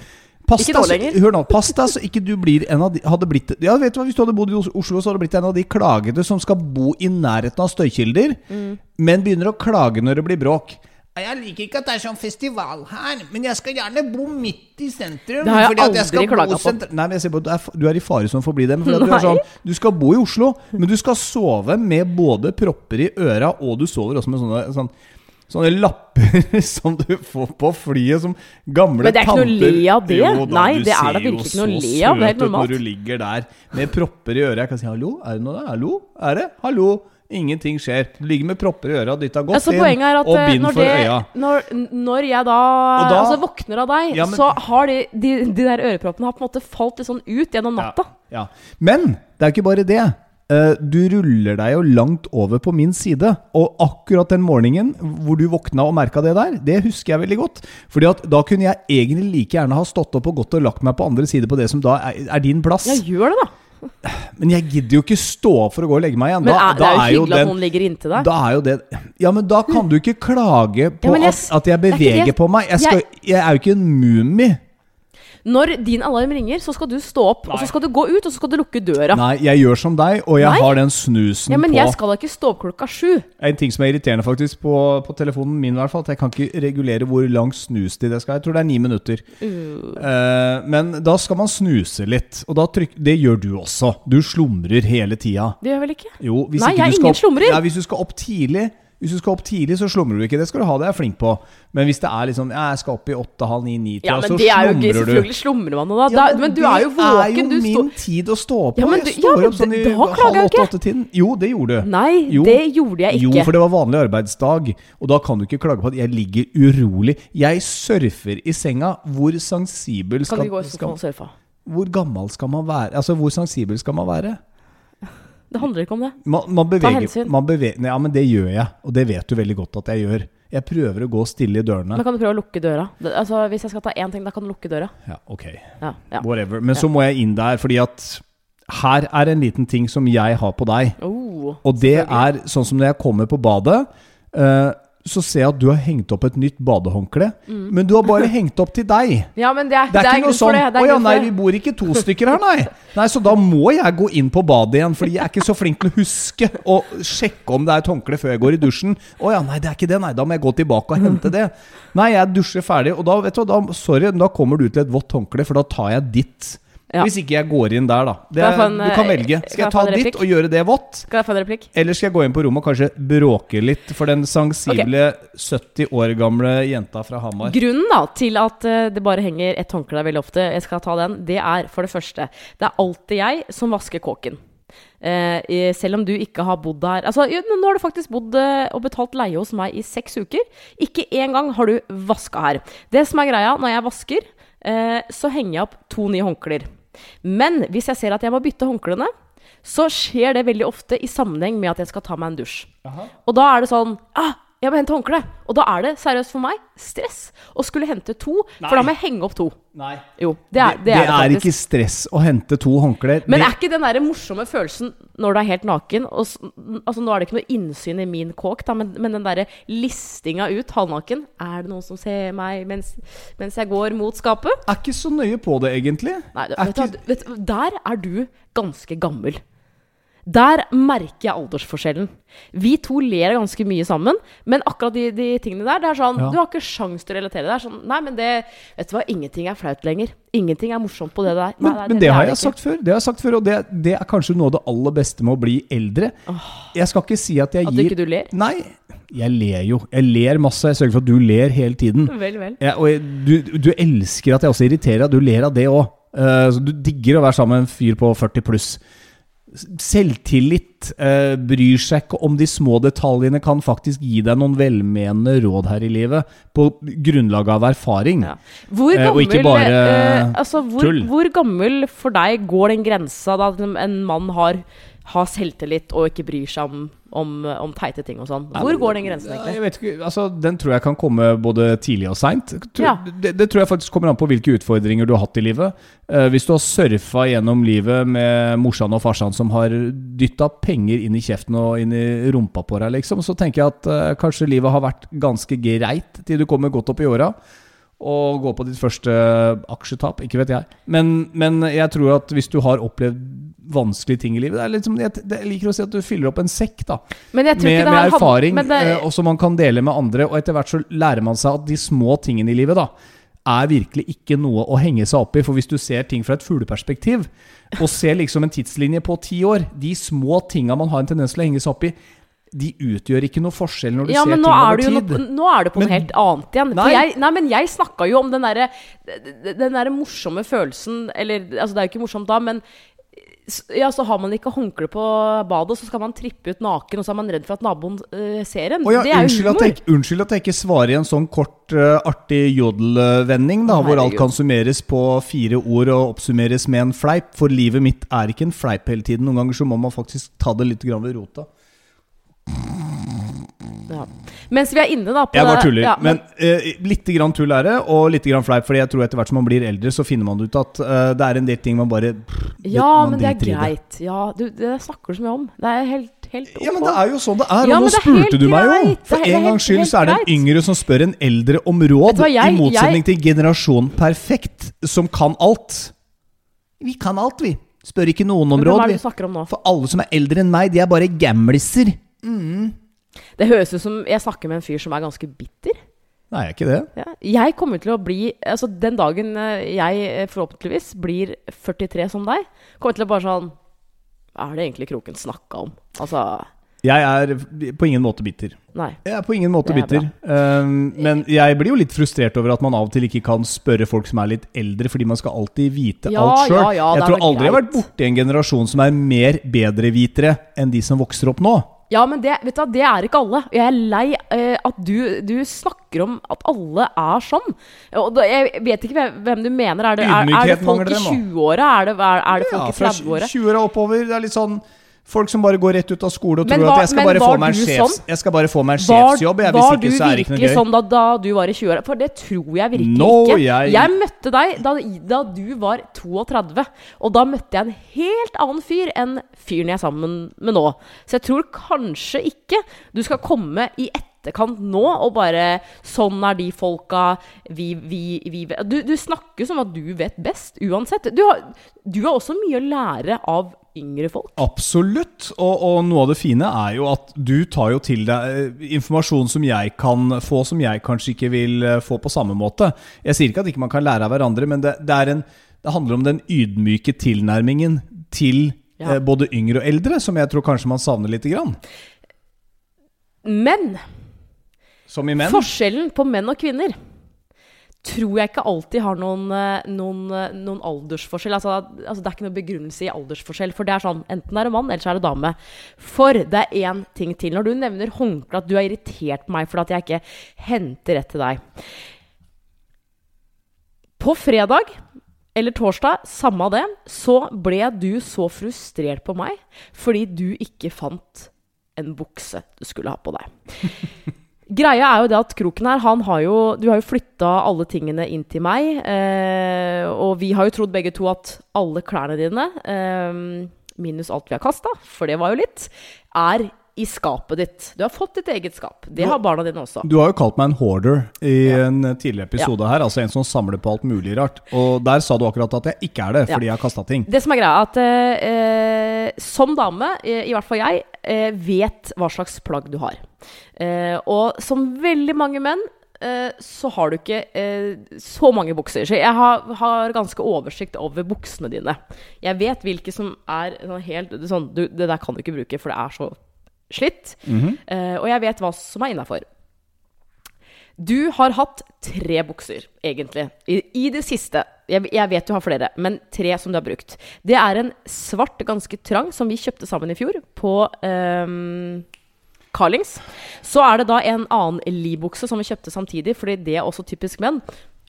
Pass Ikke nå lenger. Hør nå, pass deg så ikke du blir en av de hadde blitt, Ja, vet du hva, Hvis du hadde bodd i Oslo, så hadde du blitt en av de klagede som skal bo i nærheten av støykilder, Mm. men begynner å klage når det blir bråk. Jeg liker ikke at det er sånn festival her, men jeg skal gjerne bo midt i sentrum. Det har jeg aldri klaga på. Nei, men jeg ser på at du er, i fare som får bli det. Du, sånn, du skal bo i Oslo, <laughs> men du skal sove med både propper i øra, og du sover også med sånne, sånn, sånne lapper <laughs> som du får på flyet, som gamle Men det er ikke noe le av det. Jo da, Nei, det er da virkelig ikke noe le av. Det er helt søt ut. Når du ligger der med propper i øret. Jeg kan si 'hallo, er det noe der?' 'Hallo, er det?' 'Hallo'. Ingenting skjer. Du ligger med propper i øra, dytta godt Altså, inn, at og eh, bind for det, øya. når, når jeg da, da- altså, våkner av deg, Ja, men- så har de, de, de der øreproppene har på en måte falt litt sånn ut gjennom natta. Ja, ja. Men det er ikke bare det. Eh, Du ruller deg jo langt over på min side. Og akkurat den morgenen hvor du våkna og merka det der, det husker jeg veldig godt. Fordi at da kunne jeg egentlig like gjerne ha stått opp og gått og lagt meg på andre side på det som da er, er din plass. Ja, gjør det, da. <sighs> Men jeg gidder jo ikke stå opp for å gå og legge meg igjen. Men Da, er, det er jo er jo hyggelig at den noen ligger inntil deg. da er jo det Ja, men da kan du ikke klage på Ja, jeg at, at jeg er beveger jeg, på meg. Jeg, skal, jeg er jo ikke en mumie. Når din alarm ringer, så skal du stå opp, og så skal du gå ut, og så skal du lukke døra. Nei, jeg gjør som deg, og jeg Nei. har den snusen på Ja, men på jeg skal da ikke stå opp klokka sju. En ting som er irriterende faktisk på, på telefonen min, i hvert fall, at jeg kan ikke regulere hvor lang snustid jeg skal ha. Jeg tror det er ni minutter. Uh. Uh, men da skal man snuse litt, og da tryk, det gjør du også. Du slumrer hele tida. Det gjør jeg vel ikke? Jo, hvis Nei, ikke jeg er ingen slumrer. Ja, hvis du skal opp tidlig hvis du skal opp tidlig, så slumrer du ikke. Det skal du ha, det er jeg flink på. Men hvis det er liksom ja, Jeg skal opp i åtte, halv ni, ni, Ja, så det er jo ikke slumrer du. Selvfølgelig slumrer man da. Ja. Men du er jo våken. Det er jo Du min stå... tid å stå på. Ja, men jeg står opp sånn i halv åtte-åtte-tiden. Jo, det gjorde du. Nei, Jo. det gjorde jeg ikke. Jo, for det var vanlig arbeidsdag, og da kan du ikke klage på at jeg ligger urolig. Jeg surfer i senga. Hvor sensibel Kan skal, du ikke gå i sofaen og surfe? Hvor gammel skal man være? Altså, hvor sensibel skal man være? Det handler ikke om det. Man, man beveger, hensyn. man beveger Ja, men det gjør jeg, og det vet du veldig godt at jeg gjør. Jeg prøver å gå stille i dørene. Men kan du prøve å lukke døra? Altså, hvis jeg skal ta én ting, da kan du lukke døra. Ja, ok. Ja, ja. Whatever. Men så må jeg inn der, fordi at her er en liten ting som jeg har på deg. Oh, Og det er sånn som når jeg kommer på badet, eh, så ser jeg at du har hengt opp et nytt badehåndkle. Men du har bare <laughs> hengt opp til deg. Ja, men det er, Det er ikke noe sånn det. det 'Å er ja, nei, vi bor ikke to stykker her, nei'. Nei, Så da må jeg gå inn på badet igjen, fordi jeg er ikke så flink til å huske å sjekke om det er et håndkle før jeg går i dusjen. 'Å ja, nei, det er ikke det, nei. Da må jeg gå tilbake og hente det'. Nei, jeg dusjer ferdig, og da, vet du, hva, da, sorry, da kommer du til et vått håndkle, for da tar jeg ditt. Ja. Hvis ikke jeg går inn der, da. Det, Kan en, du kan eh, velge. Skal jeg ta ditt og gjøre det vått? Skal jeg få en replikk? Eller skal jeg gå inn på rommet og kanskje bråke litt for den sensible 70 år gamle jenta fra Hamar? Grunnen da til at eh, det bare henger et håndkle der veldig ofte, jeg skal ta den, det er for det første Det er alltid jeg som vasker kåken. Eh, selv om du ikke har bodd der Altså, Nå har du faktisk bodd eh, og betalt leie hos meg i seks uker. Ikke engang har du vaska her. Det som er greia når jeg vasker, eh, så henger jeg opp to nye håndklær. Men hvis jeg ser at jeg må bytte håndklærne, så skjer det veldig ofte i sammenheng med at jeg skal ta meg en dusj. Og da er det sånn ah, jeg må hente håndkle. Og da er det seriøst for meg stress å skulle hente to, Nei. for da må jeg henge opp to. Nei. Jo, det er det, er det er ikke stress å hente to håndklær. Men Det- er ikke den der morsomme følelsen når du er helt naken og, altså Nå er det ikke noe innsyn i min kåk, da, men, men den derre listinga ut halvnaken Er det noen som ser meg mens, mens jeg går mot skapet? er ikke så nøye på det, egentlig. Nei, vet, ikke- Du, vet, der er du ganske gammel. Der merker jeg aldersforskjellen. Vi to ler ganske mye sammen, men akkurat de, de tingene der, det er sånn Ja. Du har ikke sjans til å relatere. Det er sånn Nei, men det Vet du hva, ingenting er flaut lenger. Ingenting er morsomt på det der. Nei, Men, nei, men det, har er jeg ikke. sagt før, det har jeg sagt før og det, det er kanskje noe av det aller beste med å bli eldre. Jeg skal ikke si at jeg gir At ikke du ler? Nei, jeg ler jo. Jeg ler masse. Jeg sørger for at du ler hele tiden. Vel, vel. Jeg, og jeg, du, du elsker at jeg også irriterer deg. Du ler av det òg. Uh, du digger å være sammen med en fyr på 40 pluss. Selvtillit, eh, bryr seg ikke om de små detaljene, kan faktisk gi deg noen velmenende råd her i livet på grunnlag av erfaring. Ja. Hvor Eh, og ikke bare eh, altså, hvor, tull. hvor gammel for deg går den grensa da en mann har, har selvtillit og ikke bryr seg om, om, om teite ting og sånn? Hvor går den grensen egentlig? Jeg vet ikke, altså Den tror jeg kan komme både tidlig og seint. Ja. Det, det tror jeg faktisk kommer an på hvilke utfordringer du har hatt i livet. Uh, hvis du har surfa gjennom livet med morsan og farsan som har dytta penger inn i kjeften og inn i rumpa på deg, liksom, så tenker jeg at uh, kanskje livet har vært ganske greit til du kommer godt opp i åra. Og gå på ditt første aksjetap, ikke vet jeg. Men, men jeg tror at hvis du har opplevd vanskelige ting i livet det er liksom, som, jeg, jeg liker å si at du fyller opp en sekk, da med, med hand- erfaring, men det, eh, og som man kan dele med andre. Og etter hvert så lærer man seg at de små tingene i livet da er virkelig ikke noe å henge seg opp i. For hvis du ser ting fra et fugleperspektiv, og ser liksom en tidslinje på ti år De små tinga man har en tendens til å henge seg opp i, de utgjør ikke noe forskjell når du ja, ser ting er, over tid. noe, nå er du på Men- noe helt annet igjen. Nei. Jeg, nei, men jeg snakka jo om den derre Den der morsomme følelsen Eller altså, det er jo ikke morsomt da, men ja, så har man ikke håndkle på badet, så skal man trippe ut naken, og så er man redd for at naboen uh, ser en. Oh, ja, det er jo humor. at jeg, unnskyld at jeg ikke svarer i en sånn kort, uh, artig jodelvending, da, oh, hvor alt kan summeres på fire ord og oppsummeres med en fleip. For livet mitt er ikke en fleip hele tiden. Noen ganger så må man faktisk ta det litt grann ved rota. Mens vi er inne da på Jeg bare tuller. ja, men uh, litt grann tull er det, og litt grann fleip. Fordi jeg tror etter hvert som man blir eldre, så finner man ut at uh, det er en del ting man bare Ja, man men det er greit. Ja, du, det snakker du så mye om. Det er helt. Ja, men det er jo sånn det er. Ja, og nå er spurte du meg jo. For en helt- gangs skyld så er det en yngre som spør en eldre om råd, jeg- i motsetning til generasjon perfekt, som kan alt. Vi kan alt, vi. Spør ikke noen om Men Hvem råd, er det du snakker om nå? For alle som er eldre enn meg, de er bare gamliser. Det høres ut som jeg snakker med en fyr som er ganske bitter. Nei, er ikke det? Ja. Jeg kommer til å bli Altså, den dagen eh, jeg eh, forhåpentligvis blir 43 som deg, kommer til å bare sånn Hva er det egentlig Kroken snakka om? Altså Jeg er på ingen måte bitter. Nei. Jeg er på ingen måte er bitter. Um, men jeg blir jo litt frustrert over at man av og til ikke kan spørre folk som er litt eldre, fordi man skal alltid vite Ja, alt sjøl. ja, ja, jeg tror aldri aldri jeg har vært greit. borti en generasjon som er mer bedrevitere enn de som vokser opp nå. Ja, men det, vet du, det er ikke alle. Jeg er lei eh, at du, du snakker om at alle er sånn. Og jeg vet ikke hvem, du mener. Er det, er, er det folk i 20-åra? Er, det- er, er det folk Ja, i 30-åra? 20-åra oppover. Det er litt sånn Folk som bare går rett ut av skole og Men tror var- at jeg skal bare få meg en sjefs, sånn? jeg skal bare få meg en sjefsjobb. Jeg, var ikke, du virkelig sånn da, da du var i 20-åra? For det tror jeg virkelig No, ikke. jeg- møtte deg da, da du var 32, og da møtte jeg en helt annen fyr enn fyren jeg er sammen med nå. Så jeg tror kanskje ikke du skal komme i etterkant nå og bare Sånn er de folka vi, vi, vi du, du snakker som at du vet best, uansett. Du har, du har også mye å lære av yngre folk. Absolutt. Og, og noe av det fine er jo at du tar jo til deg eh, informasjon som jeg kan få, som jeg kanskje ikke vil eh, få på samme måte. Jeg sier ikke at ikke man kan lære av hverandre, men det, det, en, det handler om den ydmyke tilnærmingen til Ja. eh, både yngre og eldre, som jeg tror kanskje man savner lite grann. Men Som i menn. Forskjellen på menn og kvinner tror jeg ikke alltid har noen, eh, noen, eh, noen aldersforskjell. Altså, altså, det er ikke noen begrunnelse i aldersforskjell. For det er sånn, enten er det mann, eller så er det dame. For det er én ting til. Når du nevner håndkle, at du er irritert meg for at jeg ikke henter rett til deg. På fredag eller torsdag, samme det, så ble du så frustrert på meg fordi du ikke fant en bukse du skulle ha på deg. Greia er jo det at Kroken her, han har jo Du har jo flytta alle tingene inn til meg. Eh, og vi har jo trodd begge to at alle klærne dine, eh, minus alt vi har kasta, for det var jo litt, er i skapet ditt. Du har fått ditt eget skap. Det har barna dine også. Du har jo kalt meg en hoarder i en tidligere episode her. Altså en som samler på alt mulig rart. Og der sa du akkurat at jeg ikke er det, fordi jeg har kasta ting. Det som er greia, at eh, som dame, eh, i hvert fall jeg, eh, vet hva slags plagg du har. Eh, og som veldig mange menn eh, så har du ikke eh, så mange bukser. Så jeg har, har ganske oversikt over buksene dine. Jeg vet hvilke som er sånn helt sånn du, Det der kan du ikke bruke, for det er så slitt. Eh, og jeg vet hva som er innafor. Du har hatt tre bukser, egentlig, i, i det siste. Jeg, jeg vet du har flere, men tre som du har brukt. Det er en svart, ganske trang, som vi kjøpte sammen i fjor, på um Carlings. Så er det da en annen Lee-bukse som vi kjøpte samtidig, fordi det er også typisk menn.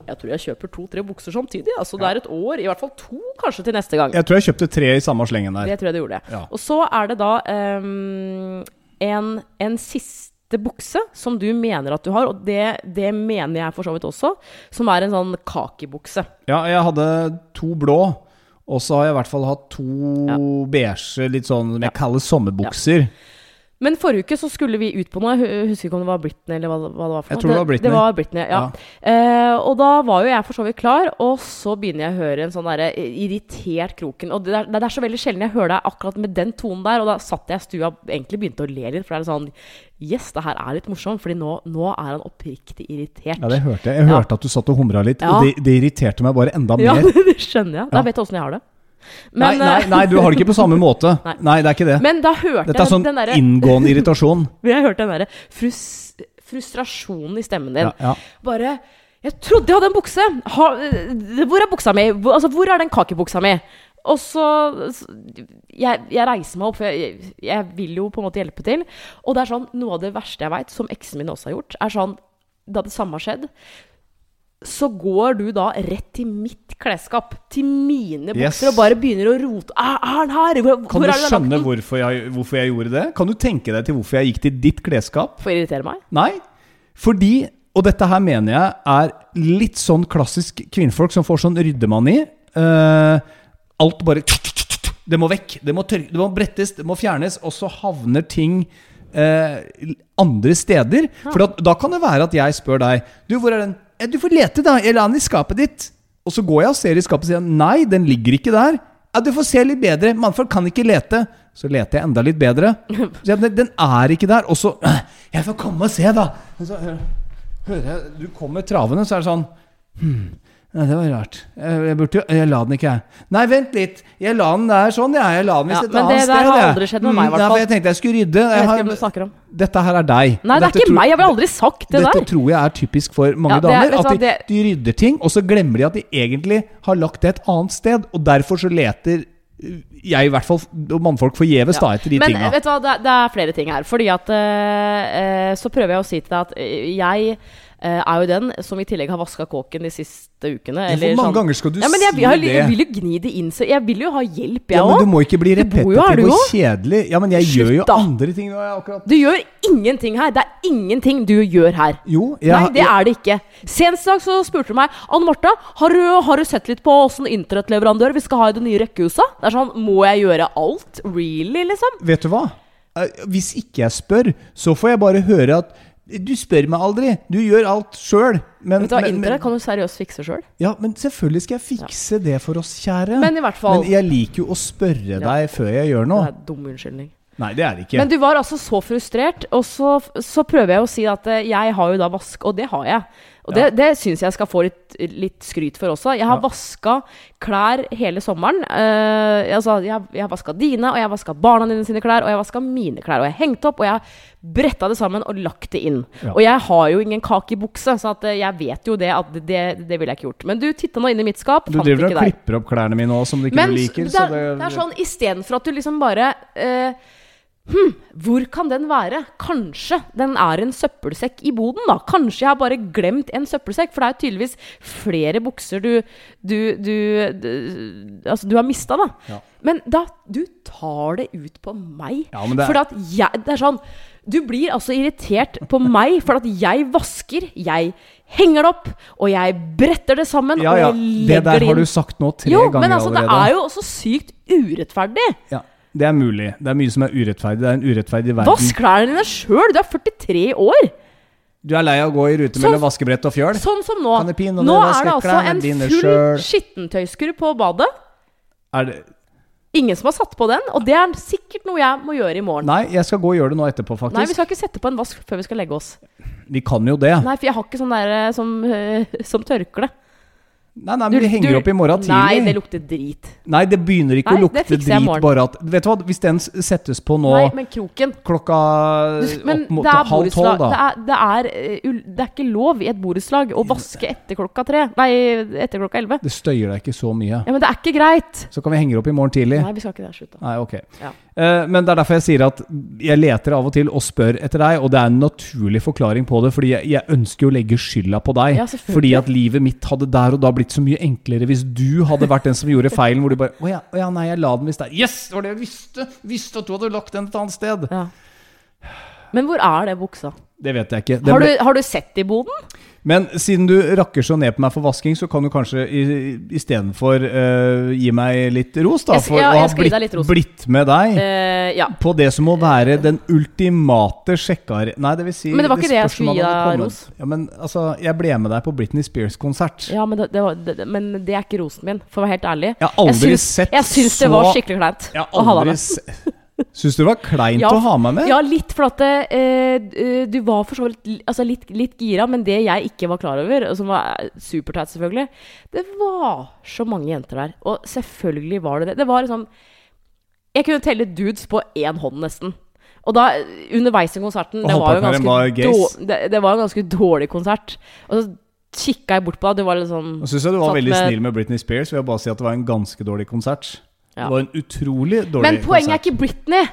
Jeg tror jeg kjøper to-tre bukser samtidig. Altså Det er et år, i hvert fall to kanskje til neste gang. Jeg tror jeg kjøpte tre i samme slengen der. Det tror jeg du gjorde. Ja. Og så er det da um, en, en siste bukse som du mener at du har, og det, det mener jeg for så vidt også, som er en sånn kakibukse. Ja, jeg hadde to blå. Og så har jeg i hvert fall hatt to Ja. beige, litt sånn som jeg kaller sommerbukser. Men forrige uke så skulle vi ut på noe. Jeg husker ikke om det var Britney eller hva, hva det var. for noe. Jeg tror det var Britney. Det var Britney, ja. Eh, og da var jo jeg for så vidt klar, og så begynner jeg å høre en sånn derre irritert kroken. Og det er, det er så veldig sjelden jeg hører deg akkurat med den tonen der, og da satt jeg i stua egentlig begynte å le litt, for det er sånn Yes, det her er litt morsomt, Fordi nå, nå er han oppriktig irritert. Ja, det hørte jeg. Jeg Ja. hørte at du satt og humra litt, Ja. og det, det irriterte meg bare enda <laughs> mer. Ja, det skjønner jeg. Da Ja. vet du åssen jeg har det. Men, nei, nei, nei, du har det ikke på samme måte. <laughs> Nei. Nei, det er ikke det. Men da hørte Dette er sånn den der, inngående irritasjon. <laughs> Jeg hørte den derre frus, frustrasjonen i stemmen din. Ja, ja. Bare Jeg trodde jeg hadde en bukse! Ha, eh, hvor er buksa mi? Hvor, altså, hvor er den kakebuksa mi? Og så- jeg, jeg reiser meg opp, for jeg, jeg vil jo på en måte hjelpe til. Og det er sånn, noe av det verste jeg veit, som eksen min også har gjort, er sånn Da det samme har skjedd, så går du da rett til mitt klesskap, til mine bukser, Yes. og bare begynner å rote. Er, er den her? Hvor, Kan du skjønne hvorfor jeg, hvorfor jeg gjorde det? Kan du tenke deg til hvorfor jeg gikk til ditt klesskap? For å irritere meg? Nei, fordi Og dette her mener jeg er litt sånn klassisk kvinnfolk som får sånn ryddemani. Uh, alt bare Det må vekk. Det må, tørke, det må brettes, det må fjernes. Og så havner ting eh, andre steder. For da, da kan det være at jeg spør deg Du, hvor er den? Eh, Du får lete, da. Jeg la den i skapet ditt. Og så går jeg og ser i skapet og sier nei, den ligger ikke der. Ja, Du får se litt bedre. Mannfolk kan ikke lete. Så leter jeg enda litt bedre. <laughs> Så jeg, den, er ikke der. Og så «Øh, <clears throat> Jeg får komme og se, da. Men så hører jeg du kommer travende, så er det sånn hm, Nei, det var rart. Jeg, jeg burde jo Jeg la den ikke, jeg. Nei, vent litt. Jeg la den der sånn, jeg. Jeg la den Ja, visst et men det der har aldri skjedd med meg, i hvert fall. Jeg tenkte jeg skulle rydde. Jeg Jeg vet har, ikke om du snakker om. dette her er deg. Nei, det er Dette ikke tror- meg. Jeg ville aldri sagt det dette der. tror jeg er typisk for mange Ja, er- damer. At de, det- de rydder ting, og så glemmer de at de egentlig har lagt det et annet sted. Og derfor så leter øh, jeg i hvert fall, og mannfolk forgjeves da etter de Men tinga. vet du hva, det, er- det er flere ting her. Fordi at eh, eh, Så prøver jeg å si til deg at eh, jeg er jo den som i tillegg har vaska kåken de siste ukene. Hvor mange ganger skal du ja, men jeg, jeg, jeg, jeg vil jo gni det inn, så jeg vil jo ha hjelp, jeg Ja, men du må ikke bli repetitiv og kjedelig. Ja, men jeg Slutt, gjør jo andre ting nå. Akkurat Du gjør ingenting her. Det er ingenting du gjør her. Jo, jeg, Nei, det er det ikke. Senest i dag så spurte du meg Anne Marte, har du, har du sett litt på åssen internettleverandør vi skal ha i det nye rekkehuset? Det er sånn, Må jeg gjøre alt? Really, liksom? Vet du hva? Eh, Hvis ikke jeg spør, så får jeg bare høre at du spør meg aldri. Du gjør alt sjøl. Men, du men, men, kan du seriøst fikse sjøl. ja, men selvfølgelig skal jeg fikse det for oss, kjære. Men i hvert fall Men jeg liker jo å spørre deg før jeg gjør noe. Det er dum unnskyldning. Nei, det er det ikke. Men du var altså så frustrert, og så, så prøver jeg å si at eh, jeg har jo da vask, og det har jeg. Og det, Ja. det syns jeg skal få litt, litt skryt for også. Jeg har Ja. vaska klær hele sommeren. Uh, altså, jeg, jeg har vaska dine, og jeg har vaska barna dine sine klær, og jeg har vaska mine klær. Og jeg har hengt opp, og jeg har bretta det sammen og lagt det inn. Ja. Og jeg har jo ingen kakebukse, så at eh, jeg vet jo det at det, det ville jeg ikke gjort. Men du titta nå inn i mitt skap, du driver og klipper opp klærne mine òg, som du ikke Men liker. er, det, det er sånn istedenfor at du liksom bare eh, Hm, hvor kan den være? Kanskje den er en søppelsekk i boden, da. Kanskje jeg har bare glemt en søppelsekk, for det er tydeligvis flere bukser du Du, du, du, altså, du har mista, da. Ja. Men da Du tar det ut på meg. Ja, det For at jeg Det er sånn Du blir altså irritert på meg for at jeg vasker, jeg henger det opp, og jeg bretter det sammen, ja, og jeg Det legger der har du sagt nå tre Jo, ganger men altså, det er jo også sykt urettferdig. ja. Det er mulig. Det er mye som er urettferdig. Det er en urettferdig verden. Vask klærne dine sjøl! Du er 43 år! Du er lei av å gå i rute Sånn- mellom vaskebrett og fjøl? Sånn som nå. Nå er det altså en full skittentøyskur på badet. Er det Ingen som har satt på den, og det er sikkert noe jeg må gjøre i morgen. Nei, jeg skal gå og gjøre det nå etterpå, faktisk. Nei, vi skal ikke sette på en vask før vi skal legge oss. Vi kan jo det. Nei, for jeg har ikke sånn der eh, som, eh, <laughs> som tørkle. Nei, nei, men vi henger opp i morgen tidlig. Nei, det lukter drit. Nei, det begynner ikke Nei, å lukte drit bare at Vet du hva, hvis den settes på nå Nei, men kroken klokka opp mot halv tolv, da Det er, det, er, eh, det er ikke lov i et borettslag å vaske etter klokka tre. Nei, etter klokka elleve. Det støyer deg ikke så mye. Ja, men det er ikke greit. Så kan vi henge det opp i morgen tidlig. Nei, vi skal ikke det. Slutt, da. Nei, ok. Ja. Eh, men det er derfor jeg sier at jeg leter av og til og spør etter deg, og det er en naturlig forklaring på det, fordi jeg, jeg ønsker å legge skylda på deg. Ja, fordi at livet mitt hadde der og da blitt så mye enklere hvis du hadde vært den som gjorde feilen, hvor du bare Å ja, å ja, nei, jeg la den visst der. Yes! Det var det jeg visste! Visste at du hadde lagt den et annet sted. Ja. Men hvor er det buksa? Det vet jeg ikke. Det Har du, har du sett i boden? men siden du rakker så ned på meg for vasking, så kan du kanskje istedenfor uh, gi meg litt ros, da, Jeg ja, for å ha jeg blitt, blitt med deg. uh, ja. På det som må være den ultimate sjekkar... Nei, det vil si Men det var ikke det jeg skulle gi deg ros. Ja, men altså, jeg ble med deg på Britney Spears-konsert. Ja, men det, det, var, det, det- men det er ikke rosen min, for å være helt ærlig. Jeg har aldri syns, sett jeg syns det var skikkelig kleint Jeg å ha deg med. <laughs> Syns du det var kleint Ja, å ha meg med? Ja, litt, for at eh, du var for så vidt altså litt, litt gira, men det jeg ikke var klar over, og som var superteit selvfølgelig, det var så mange jenter der. Og selvfølgelig var det det. Det var liksom Jeg kunne telle dudes på én hånd, nesten. Og da, underveis i konserten det var, jo ganske det, det var en ganske dårlig konsert. Og så kikka jeg bort på deg, du var litt sånn Nå syns jeg du var veldig med- snill med Britney Spears. ved å bare si at det var en ganske dårlig konsert. Ja. Det var en utrolig dårlig konsert. Men poenget er ikke Britney.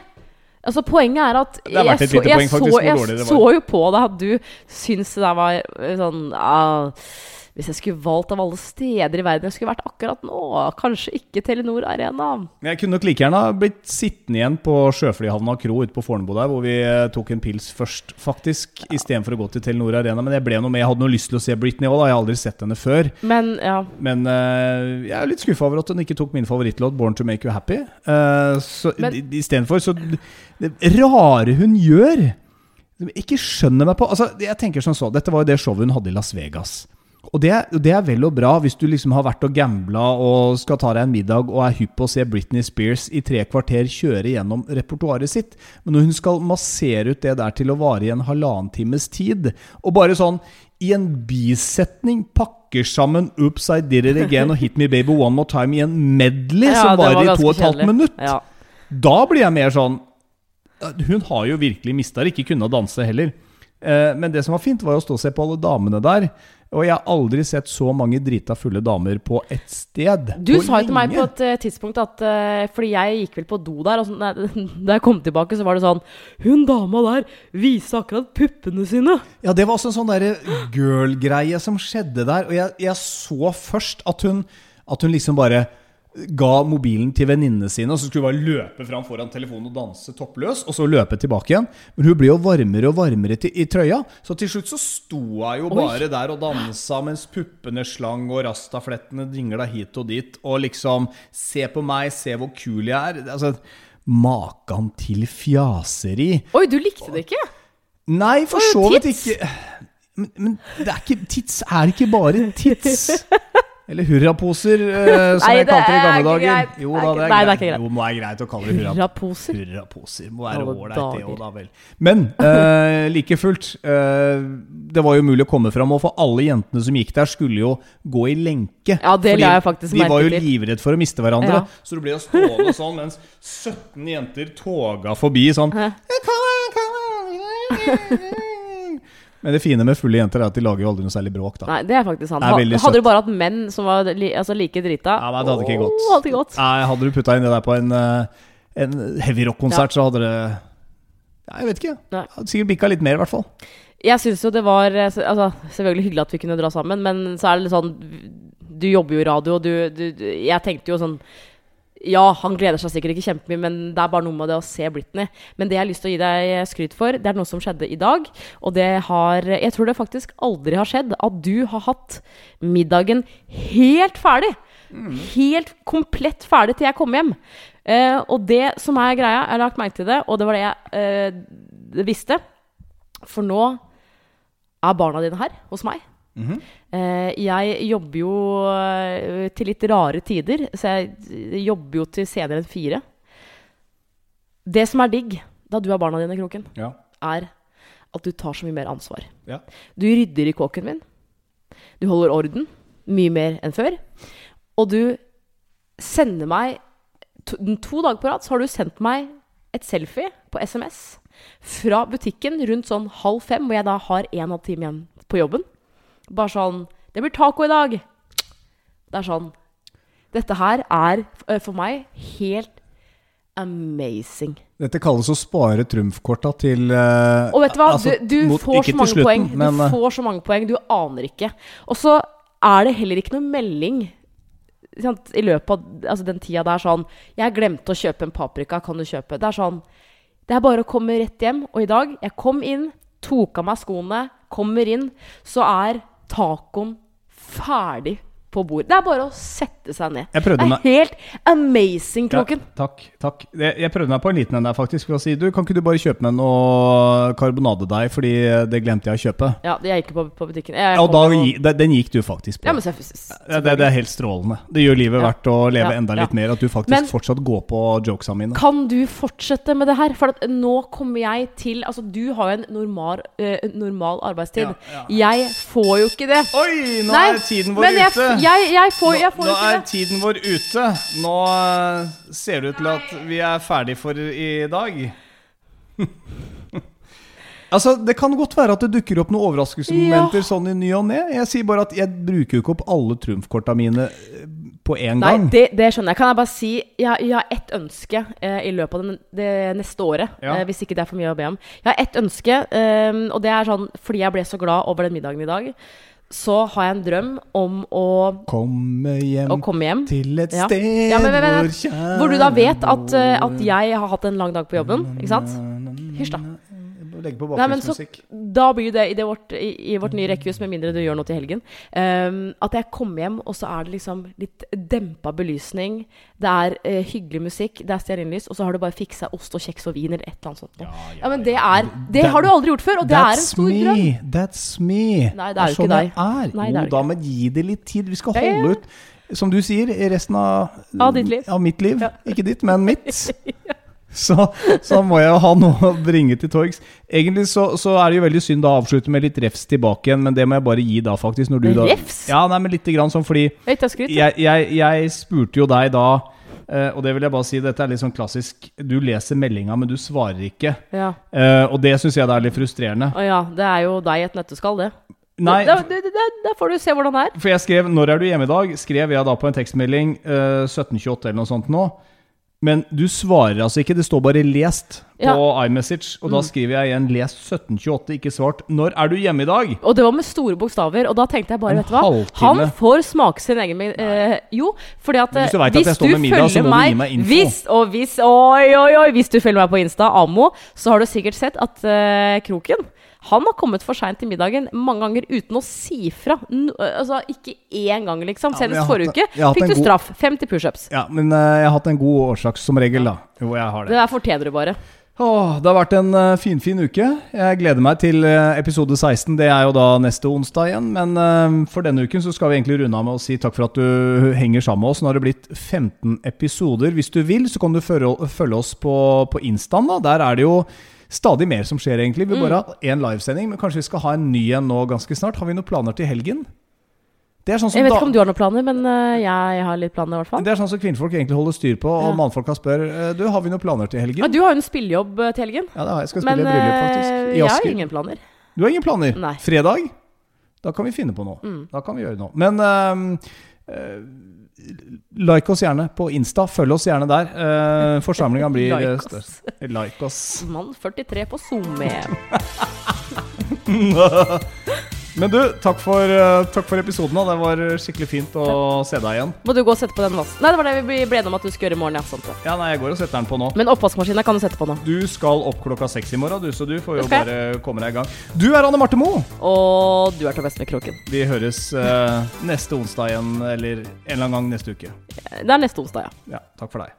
Altså Poenget er at jeg, så, jeg, poeng, faktisk, så, jeg så jo på deg at du syns det der var eh, sånn ah, Hvis jeg skulle valgt av alle steder i verden jeg skulle vært akkurat nå, kanskje ikke Telenor Arena. Jeg kunne nok like gjerne blitt sittende igjen på Sjøflyhavna kro ute på Fornebu der, hvor vi eh, tok en pils først, faktisk, istedenfor å gå til Telenor Arena. Men jeg ble noe med. Jeg hadde noe lyst til å se Britney òg. Jeg har aldri sett henne før. Men ja. Men uh, jeg er litt skuffa over at hun ikke tok min favorittlåt 'Born to Make You Happy'. Uh, så Men- Istedenfor så Det rare hun gjør Ikke skjønner meg på Altså, jeg tenker sånn så Dette var jo det showet hun hadde i Las Vegas. Og det, det er vel og bra hvis du liksom har vært og gambla og skal ta deg en middag og er hypp på å se Britney Spears i tre kvarter kjøre gjennom repertoaret sitt. Men når hun skal massere ut det der til å vare i en halvannen times tid, og bare sånn i en bisetning pakker sammen 'Oops, I did it again' og 'Hit me baby one more time' i en medley ja som varer var i to og et halvt minutt. Ja. Da blir jeg mer sånn Hun har jo virkelig mista det, ikke kunne danse heller. Eh, Men det som var fint, var å stå og se på alle damene der. Og jeg har aldri sett så mange drita fulle damer på ett sted. Du sa jo til meg på et eh, tidspunkt at eh, Fordi jeg gikk vel på do der, og <laughs> da jeg kom tilbake, så var det sånn Hun dama der viste akkurat puppene sine. Ja, det var også en sånn derre girl-greie som skjedde der. Og jeg, jeg så først at hun, at hun liksom bare ga mobilen til venninnene sine, og så skulle hun bare løpe fram foran telefonen og danse toppløs, og så løpe tilbake igjen. Men hun ble jo varmere og varmere til, i trøya, så til slutt så sto hun jo Oi. bare der og dansa mens puppene slang og rastaflettene dingla hit og dit, og liksom Se på meg, se hvor kul jeg er. Altså, Makan til fjaseri. Oi, du likte det ikke? Nei, for så vidt ikke. Men, men det er ikke, tits er ikke bare tits. <laughs> Eller hurraposer, eh, som Nei, jeg kalte det i er gamle dager. Jo er da, det er nei, det er ikke greit. Jo, må være greit å kalle det hurra, Hurraposer? hurraposer. Må være ålreit, det òg, da vel. Men eh, like fullt, eh, det var jo mulig å komme fram, og for alle jentene som gikk der, skulle jo gå i lenke. Ja, det la jeg faktisk De var jo til. livredde for å miste hverandre, Ja. så du ble jo stående sånn mens 17 jenter toga forbi sånn Hæ? Men det fine med fulle jenter er at de lager jo aldri noe særlig bråk, da. Nei, det er faktisk sant. Det er Ha- Hadde søtt. du bare hatt menn som var li, altså like drita Ja, nei, det hadde ikke gått. Hadde gått. Nei, hadde du putta inn det der på en, eh, en heavy rock-konsert, så hadde det ja, Jeg vet ikke. Nei. Hadde sikkert bikka litt mer, i hvert fall. Jeg syns jo det var eh, altså, Selvfølgelig hyggelig at vi kunne dra sammen, men så er det litt sånn Du jobber jo i radio, og du, du, du Jeg tenkte jo sånn Ja, han gleder seg sikkert ikke kjempemye, men det er bare noe med det å se Britney. Men det jeg har lyst til å gi deg skryt for, det er noe som skjedde i dag. Og det har Jeg tror det faktisk aldri har skjedd at du har hatt middagen helt ferdig. Helt komplett ferdig til jeg kom hjem. Eh, og det som er greia, jeg har lagt merke til det, og det var det jeg eh, visste For nå er barna dine her hos meg. Eh, jeg jobber jo eh, til litt rare tider, så jeg jobber jo til senere enn fire. Det som er digg da du har barna dine, Kroken, Ja. er at du tar så mye mer ansvar. Ja. Du rydder i kåken min. Du holder orden mye mer enn før. Og du sender meg to, to dager på rad så har du sendt meg et selfie på SMS fra butikken rundt sånn halv fem, hvor jeg da har en halv time igjen på jobben. Bare sånn 'Det blir taco i dag!' Det er sånn Dette her er eh, for meg helt amazing. Dette kalles å spare trumfkorta til uh, Og vet du hva? altså, du, du mot- får så mange slutten, poeng. men, du eh, får så mange poeng, du aner ikke. Og så er det heller ikke noe melding sant, i løpet av altså, den tida det er sånn 'Jeg glemte å kjøpe en paprika, kan du kjøpe?' Det er sånn Det er bare å komme rett hjem. Og i dag, jeg kom inn, tok av meg skoene, kommer inn, så er tacoen ferdig på bord. Det er bare å sette seg ned. Det er meg- helt amazing, Kroken. Ja, takk. takk jeg, jeg prøvde meg på en liten en der, faktisk. For å si du, kan ikke du bare kjøpe meg noe karbonadedeig, fordi det glemte jeg å kjøpe. Ja, jeg gikk på, på butikken. Jeg jeg og da, og- den gikk du faktisk på. Ja, men Ja, det, det er helt strålende. Det gjør livet Ja. verdt å leve Ja, enda litt mer. At du faktisk Men- fortsatt går på jokesa mine. Kan du fortsette med det her? For nå kommer jeg til Altså, du har jo en normal, øh, normal arbeidstid. Jeg får jo ikke det. Oi, nå Nei, er tiden vår ute! Jeg, jeg får, jeg får nå ikke er tiden vår ute. Nå eh, ser det ut til at vi er ferdig for i dag. <laughs> altså, Det kan godt være at det dukker opp noen overraskelsesmomenter Ja. sånn i ny og ne. Jeg sier bare at jeg bruker jo ikke opp alle trumfkorta mine eh, på én Nei, gang. det, det skjønner jeg. Kan jeg bare si Jeg, jeg har ett ønske eh, i løpet av den, det neste året. Ja. Eh, hvis ikke det er for mye å be om. Jeg har ett ønske, eh, og det er sånn fordi jeg ble så glad over den middagen i dag. Så har jeg en drøm om å, Komme hjem å komme hjem. til et sted Ja, men, men, men, hvor kjære Hvor du da vet at, eh, at jeg har hatt en lang dag på jobben. Ikke sant? Hysj, da. Legge på Nei, men så, bakgrunnsmusikk. da blir det i, det vårt, i, i vårt nye rekkehus, med mindre du gjør noe til helgen, um, at jeg kommer hjem, og så er det liksom litt dempa belysning. Det er uh, hyggelig musikk, det er stearinlys, og så har du bare fiksa ost og kjeks og vin eller et eller annet sånt. Ja, Ja, ja, men det er Det har du aldri gjort før, og det er en stor me, drøm. That's me. Nei, det er jo sånn ikke deg. jeg er. Nei, det er jo, da men gi det litt tid. Vi skal Ja, ja, holde ja. ut, som du sier, resten av, Av ditt liv. Av mitt liv. Ja. Ikke ditt, men mitt. <laughs> Så, så må jeg jo ha noe å bringe til torgs. Egentlig så, så er det jo veldig synd å avslutte med litt refs tilbake igjen, men det må jeg bare gi da, faktisk. Når du da, Refs? Ja, nei, men lite grann sånn fordi jeg, jeg, jeg spurte jo deg da, Uh, og det vil jeg bare si, dette er litt sånn klassisk Du leser meldinga, men du svarer ikke. Ja. Uh, og det syns jeg det er litt frustrerende. Å ja, det er jo deg i et nøtteskall, det. Nei, Da, da, da, da får du se hvordan det er. for jeg skrev 'Når er du hjemme i dag?' skrev jeg da på en tekstmelding uh, 1728 eller noe sånt nå. Men du svarer altså ikke, det står bare 'lest' på iMessage. Og da skriver jeg igjen 'lest 1728', ikke svart. 'Når er du hjemme i dag?' Og det var med store bokstaver, og da tenkte jeg bare, En vet du hva halvtime. Han får smake sin egen eh, Jo, fordi at Hvis du eh, at står med middag, du gi meg info. Hvis, og hvis, oi, oi, oi, hvis du følger meg på Insta, Amo, så har du sikkert sett at eh, Kroken han har kommet for seint til middagen mange ganger uten å si fra. N altså, ikke én gang, liksom. Ja, Senest forrige uke fikk du god- straff. 50 pushups. Ja, men uh, jeg har hatt en god årsak som regel, da. Jo, jeg har Det det. der fortjener du bare. Åh, det har vært en finfin uke. Jeg gleder meg til episode 16. Det er jo da neste onsdag igjen. Men for denne uken så skal vi egentlig runde av med å si takk for at du henger sammen med oss. Nå har det blitt 15 episoder. Hvis du vil, så kan du følge, følge oss på, på Instaen. da. Der er det jo stadig mer som skjer, egentlig. Vi bare har én livesending, men kanskje vi skal ha en ny en nå ganske snart. Har vi noen planer til helgen? Det sånn som Jeg vet ikke om du har noen planer, men eh, jeg har litt planer, i hvert fall. det er sånn som kvinnfolk egentlig holder styr på, og Ja. mannfolka spør eh, Du, har vi noen planer til helgen. Ja, du har jo en spillejobb eh, til helgen. Ja, det har jeg. skal Men spille bryllup, eh, faktisk. I jeg har ingen planer. Du har ingen planer? Nei. Fredag? Da kan vi finne på noe. Mm. Da kan vi gjøre noe. Men ehm, eh, like oss gjerne på Insta. Følg oss gjerne der. Uh, Forsamlinga blir eh, Like større. oss. Like oss. Mann 43 på SoMe. <laughs> Men du, takk for, eh, takk for episoden. da. Det var skikkelig fint å se deg igjen. Må du gå og sette på den vasken? Nei, det var det vi ble enige om at du skulle gjøre i morgen. Ja, sant det. Ja, nei, jeg går og setter den på nå. Men oppvaskmaskinen kan du sette på nå. Du skal opp klokka seks i morgen, du, så du får jo bare komme deg i gang. Du er Anne Marte Moe. Og du er Tobias med kroken. Vi høres eh, neste onsdag igjen, eller en eller annen gang neste uke. Det er neste onsdag, ja. Ja, takk for deg.